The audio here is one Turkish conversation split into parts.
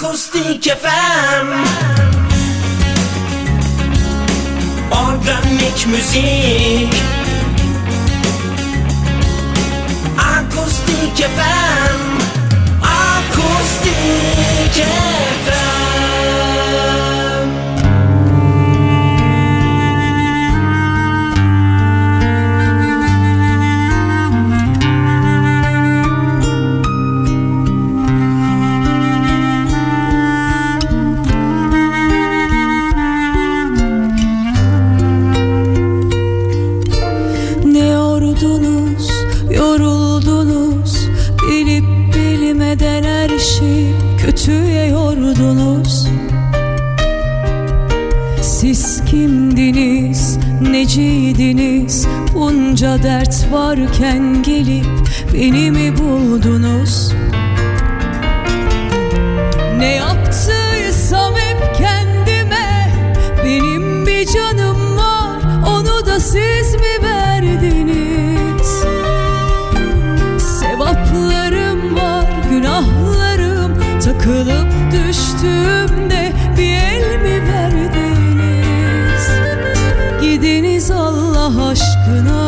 Akustik FM Organik müzik. Akustik FM Akustik FM Bunca dert varken gelip beni mi buldunuz? Ne yaptıysam hep kendime Benim bir canım var onu da siz mi verdiniz? Sevaplarım var günahlarım Takılıp düştüğümde bir el mi verdiniz? Gidiniz Allah aşkına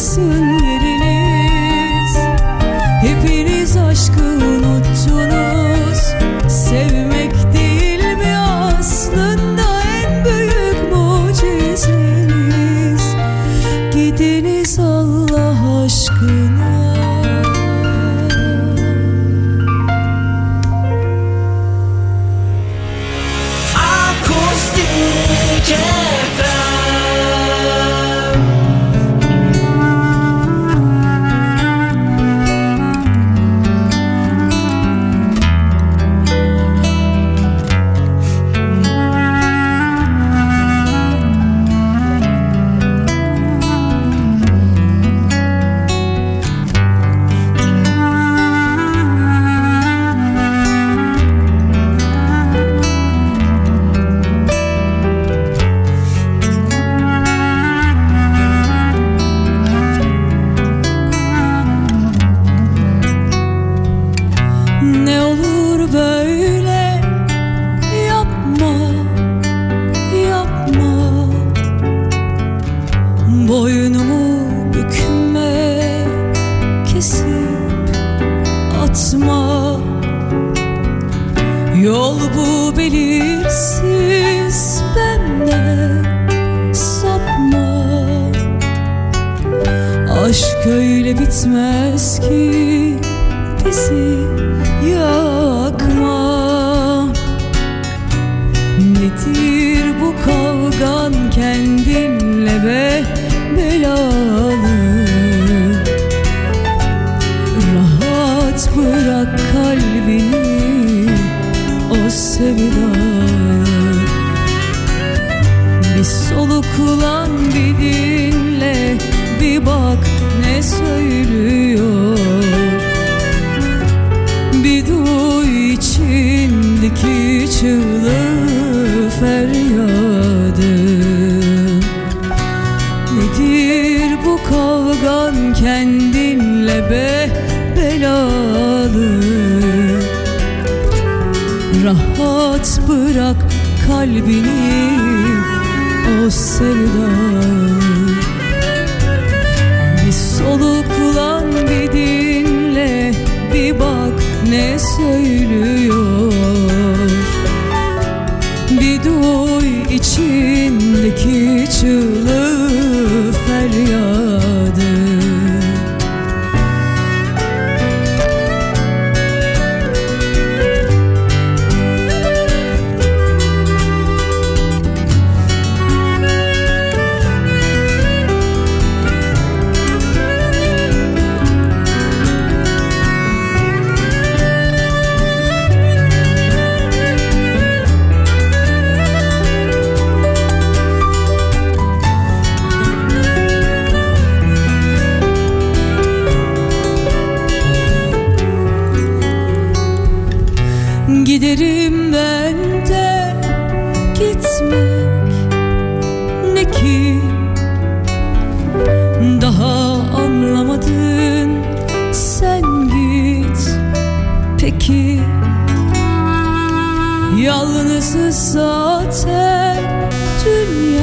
alsın yeriniz. Hepimiz Boynumu bükme kesip atma. Yol bu belirsiz benden sapma Aşk öyle bitmez ki bizi yakma. Nedir bu kavgan kendi kalbini o sevdalı Bir soluklan bir dinle bir bak ne söylüyor Yalnızız zaten dünya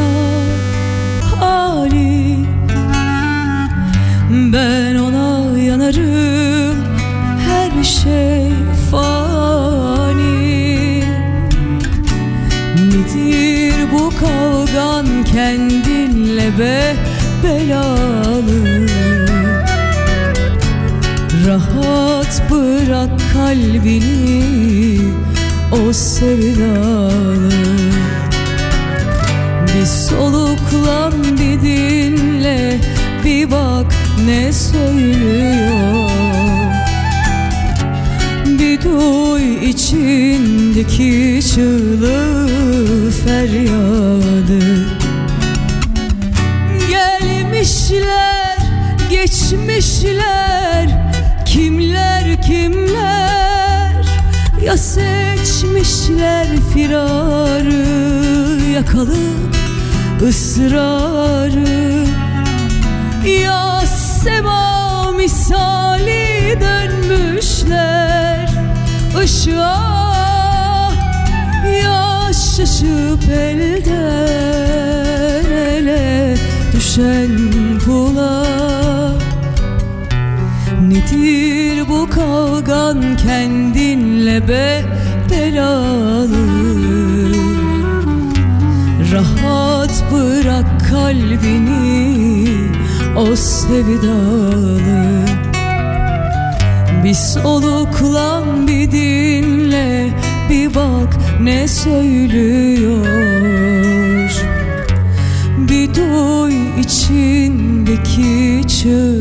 hali. Ben ona yanarım her şey fani. Nedir bu kavgan? Kendinle be belalı. Rahat bırak kalbini o sevdalı. Bir soluklan bir dinle bir bak ne söylüyor. Bir duy içindeki çığlığı feryadı. Gelmişler geçmişler kimler kimler? Ya seçmişler firarı yakalıp ısrarı. Ya sema misali dönmüşler ışığa. Ya şaşıp elden ele düşen pula. Nedir bu kavgan kendinle be belalı Rahat bırak kalbini o sevdalı. Bir soluklan bir dinle bir bak ne söylüyor. Bir duy içindeki çığlığı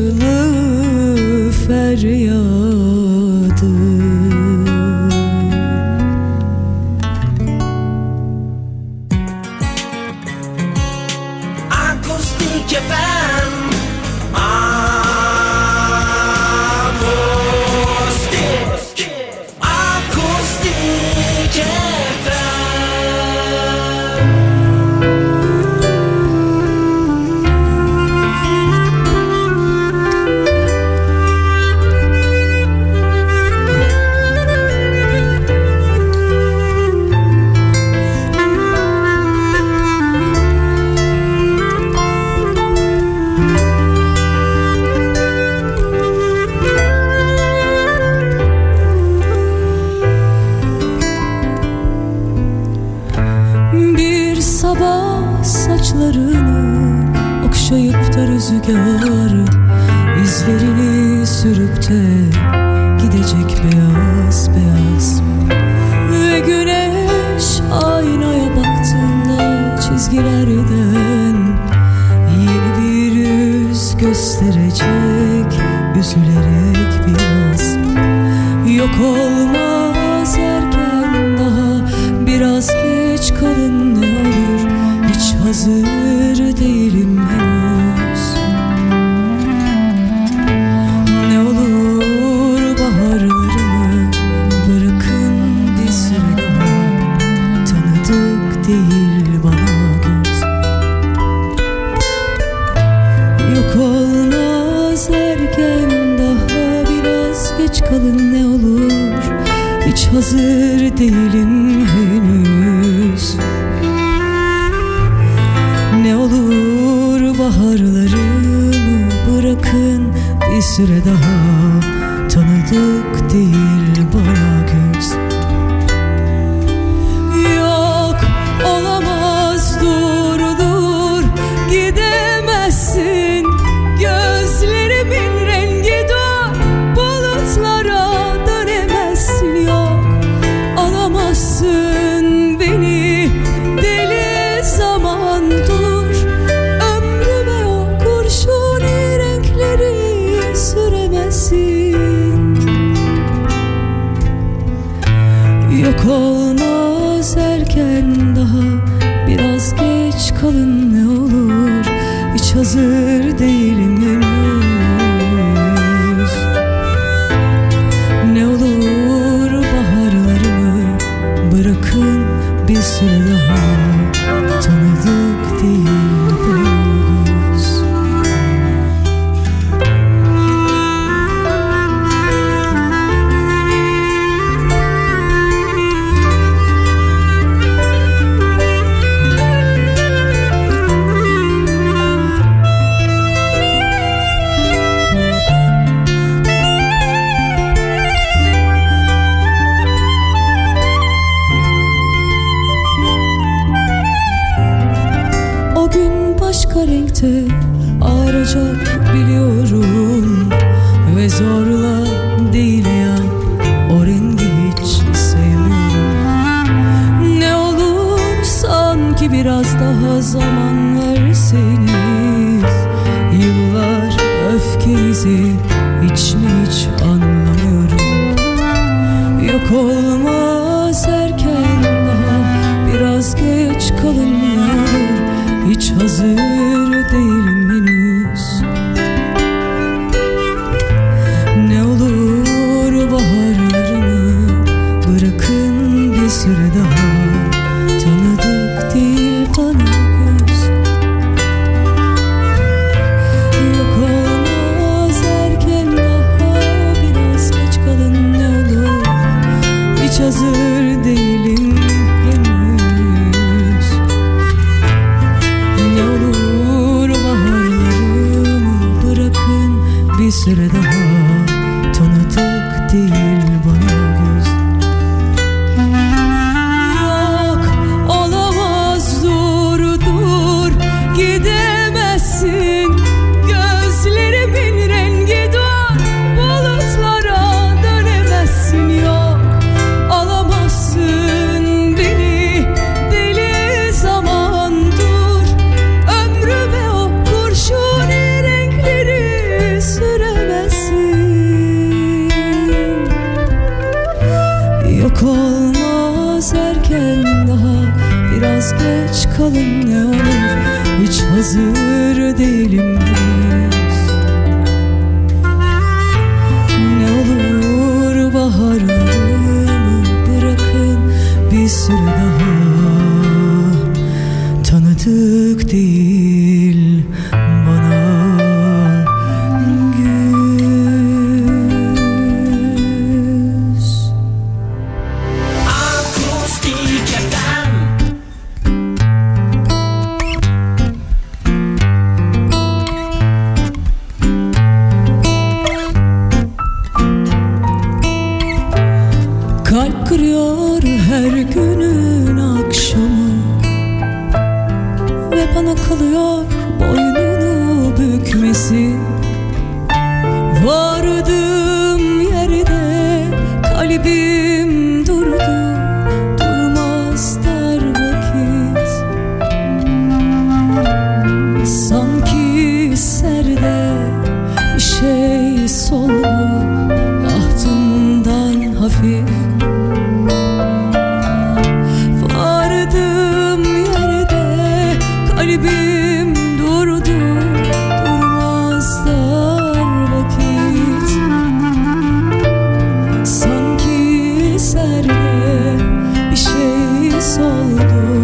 hazır değilim henüz. Ne olur baharlarımı bırakın bir süre daha Tanıdık değil. sólido.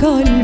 con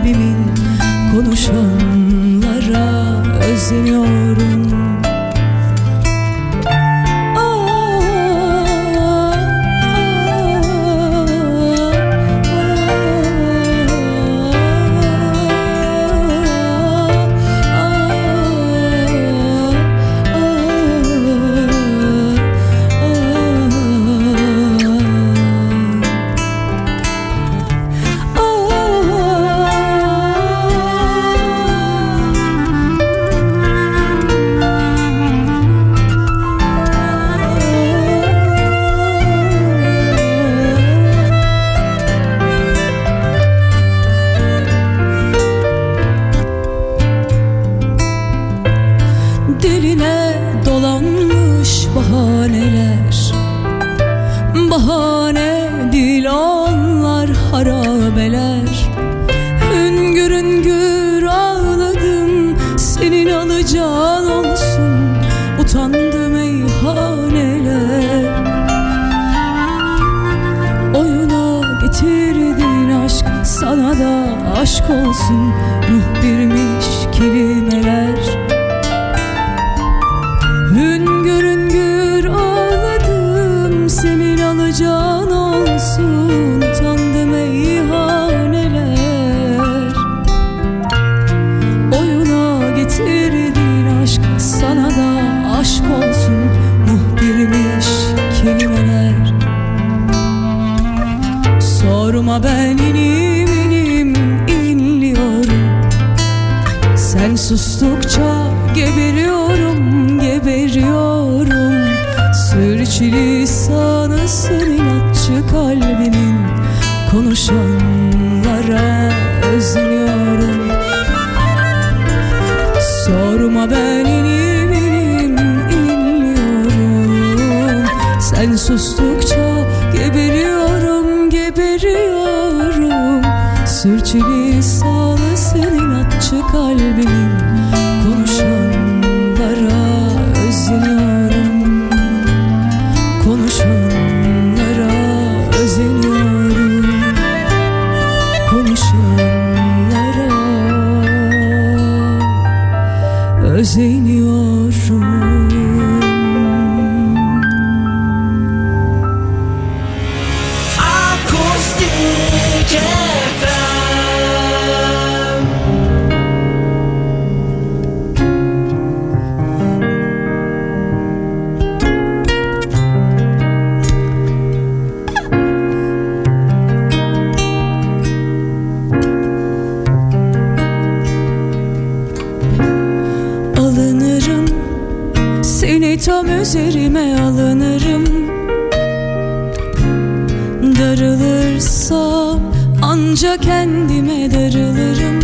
üzerime alınırım. Darılırsam anca kendime darılırım.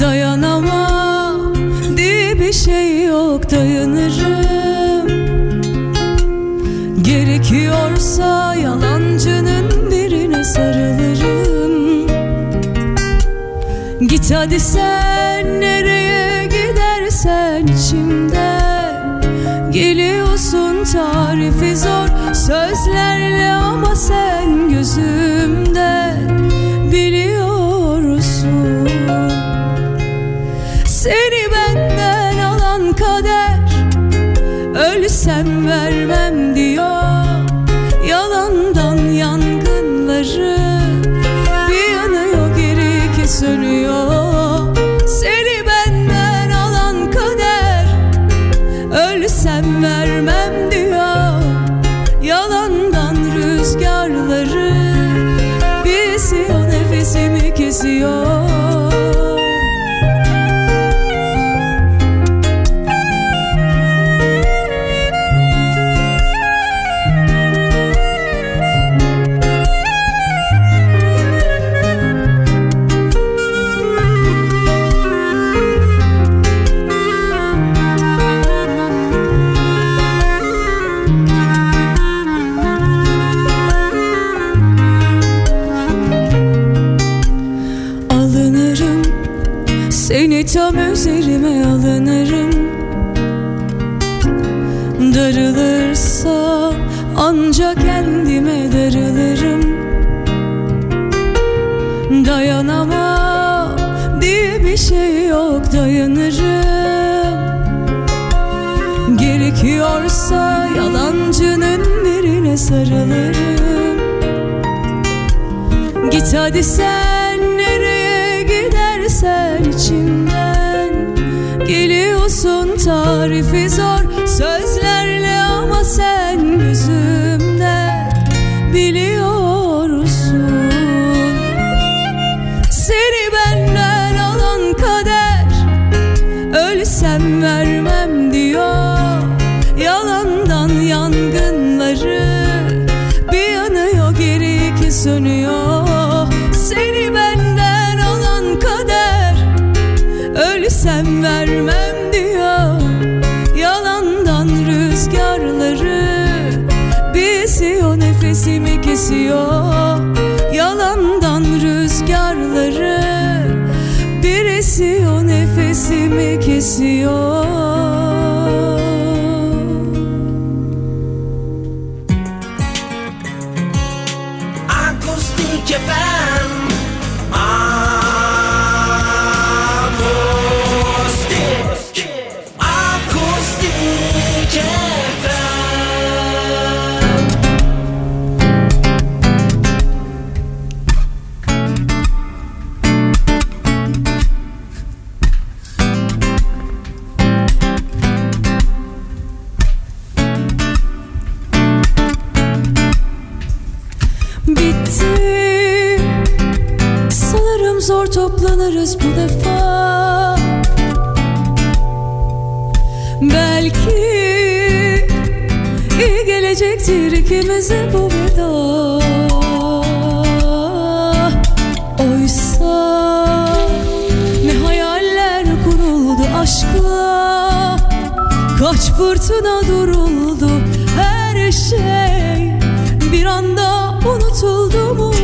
Dayanamam diye bir şey yok dayanırım. Gerekiyorsa yalancının birine sarılırım. Git hadi sen. sözler sarılırım. Git hadi sen nereye gidersen içimden. Geliyorsun tarifi zor sözler toplanırız bu defa. Belki iyi gelecektir ikimize bu veda. Oysa ne hayaller kuruldu aşkla Kaç fırtına duruldu her şey. Bir anda unutuldu mu?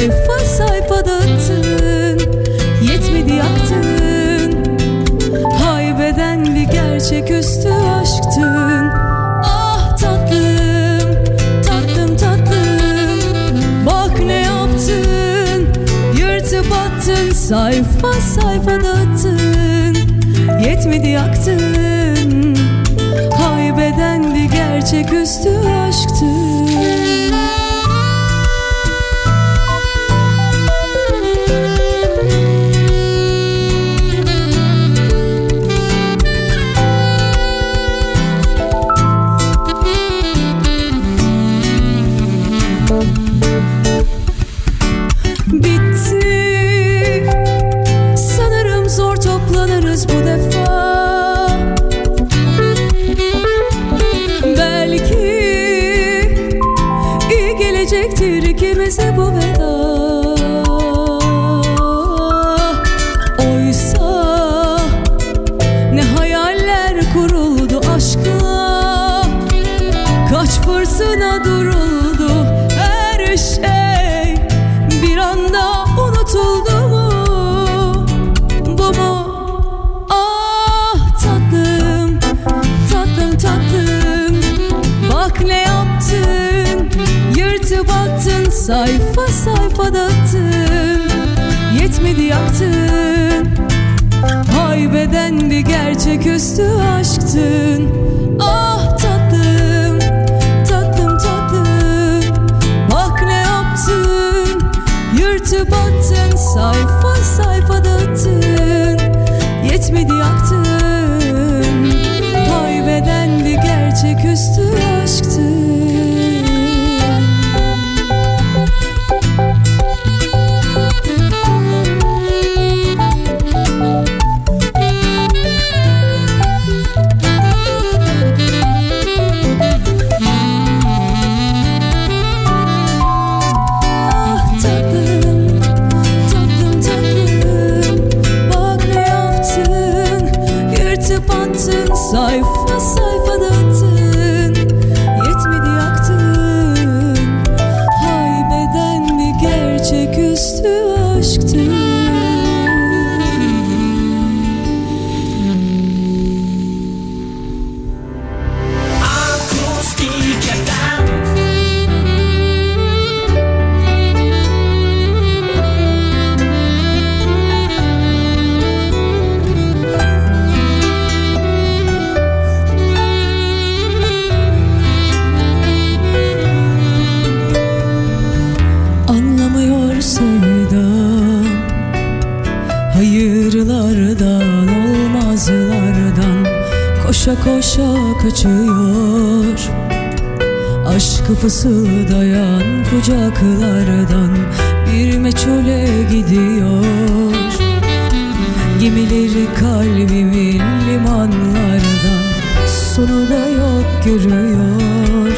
sayfa sayfa dağıttın Yetmedi yaktın Haybeden bir gerçeküstü aşktın. Ah tatlım, tatlım tatlım. Bak ne yaptın, yırtıp attın Sayfa sayfa dağıttın. Yetmedi yaktın Haybeden bir gerçeküstü Haybedendi gerçeküstü aşktın? Ah Koşa kaçıyor. Aşkı fısıldayan kucaklardan Bir meçhule gidiyor. Gemileri kalbimin limanlardan Sonu da yok görüyor.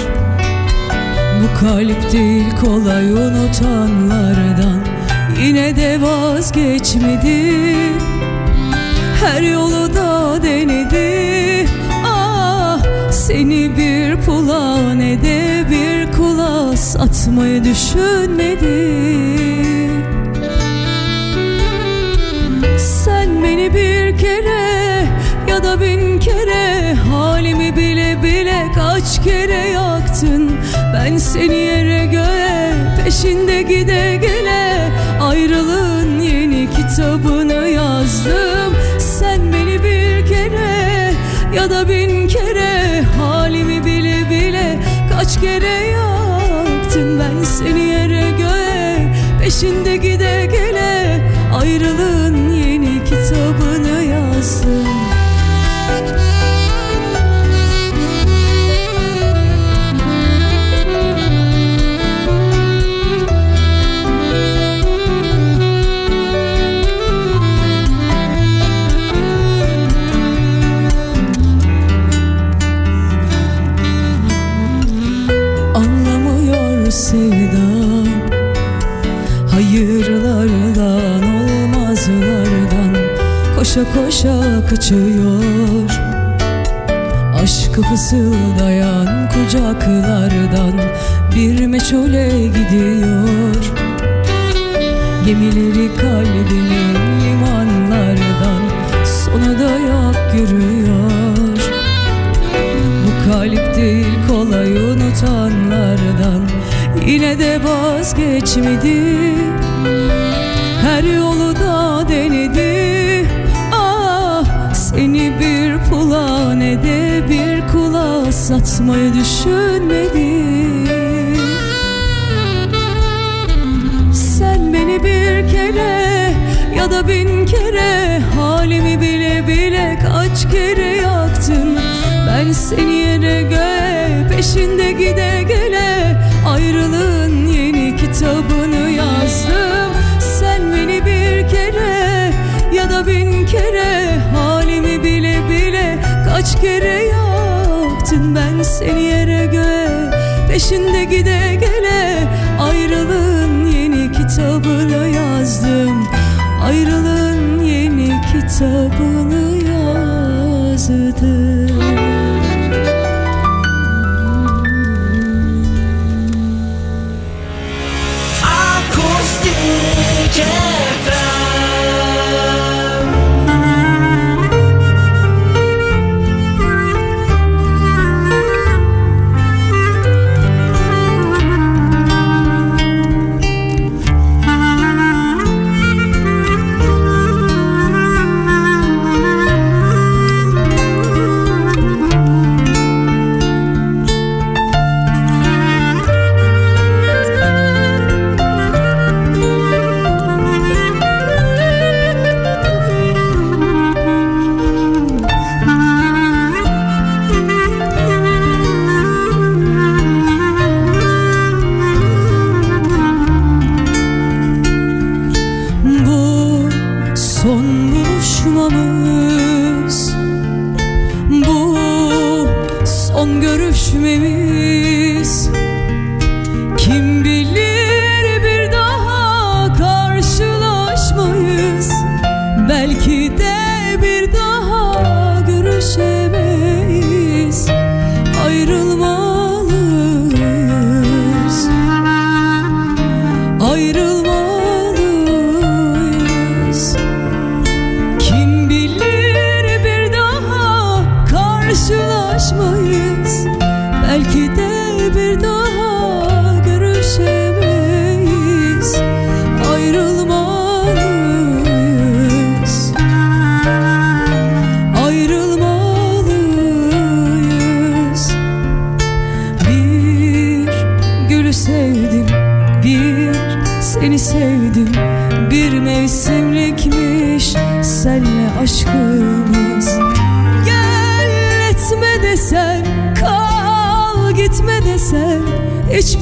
Bu kalp değil kolay unutanlardan Yine de vazgeçmedi. Her yolu da denedi seni bir pula ne de bir kula Satmayı düşünmedi. Sen beni bir kere ya da bin kere Halimi bile bile kaç kere yaktın. Ben seni yere göğe peşinde gide gele Ayrılığın yeni kitabını yazdım. Sen beni bir kere ya da bin kere yaktın Ben seni yere göğe. Peşinde gide gele Ayrılığın Koşa koşa kaçıyor. Aşkı fısıldayan kucaklardan Bir meçhule gidiyor. Gemileri kalbinin limanlardan Sonu da yok görüyor bu kalp değil kolay unutanlardan Yine de vazgeçmedi. Her yolu da denedi kula Satmayı düşünmedi sen beni bir kere ya da bin kere Halimi bile bile kaç kere yaktın. Ben seni yere göğe peşinde gide gele Ayrılığın yeni kitabını yazdım. Sen beni bir kere ya da bin kere Halimi bile bile kaç kere yaktın Ben seni yere göğe peşinde gide gele. Ayrılığın yeni kitabını yazdım. Ayrılığın yeni kitabını yazdım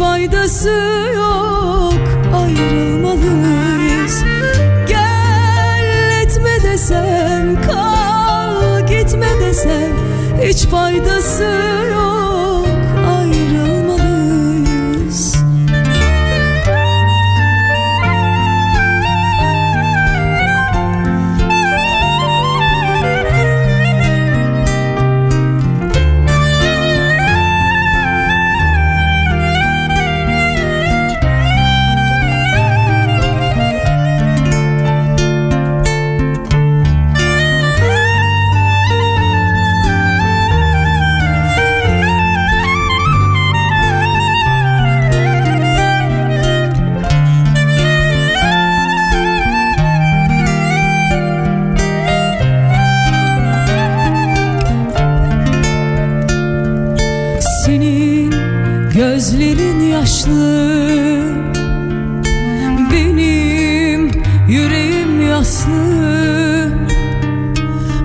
Hiç yaşlı Benim yüreğim yaslı.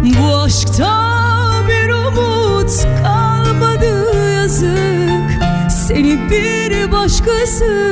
Bu aşkta bir umut kalmadı yazık. Seni bir başkası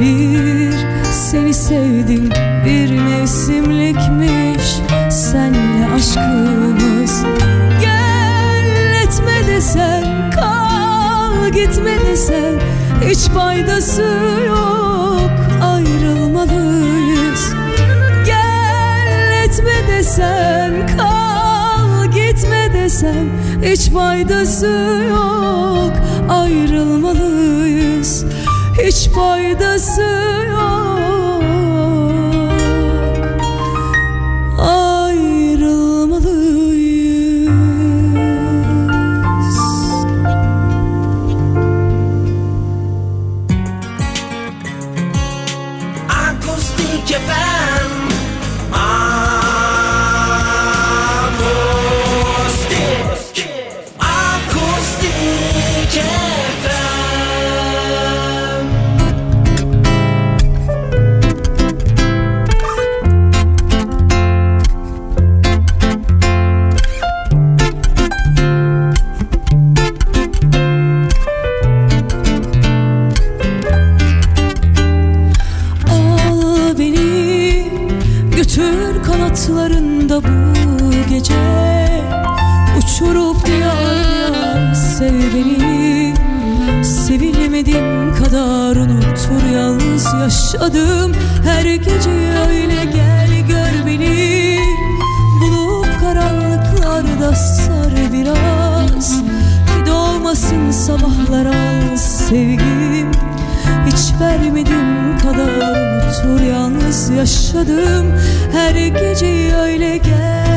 Bir seni sevdim Bir mevsimlikmiş. Senle aşkımız. Gel etme desen Kal gitme desen. Hiç faydası yok Ayrılmalıyız. Gel etme desen Kal gitme desen. Hiç faydası yok Ayrılmalıyız Hiç faydası unutur yalnız yaşadım. Her gece öyle gel gör beni. Bulup karanlıklarda sar biraz. Bir doğmasın sabahlar al sevgim. Hiç vermedim kadar unutur yalnız yaşadım. Her gece öyle gel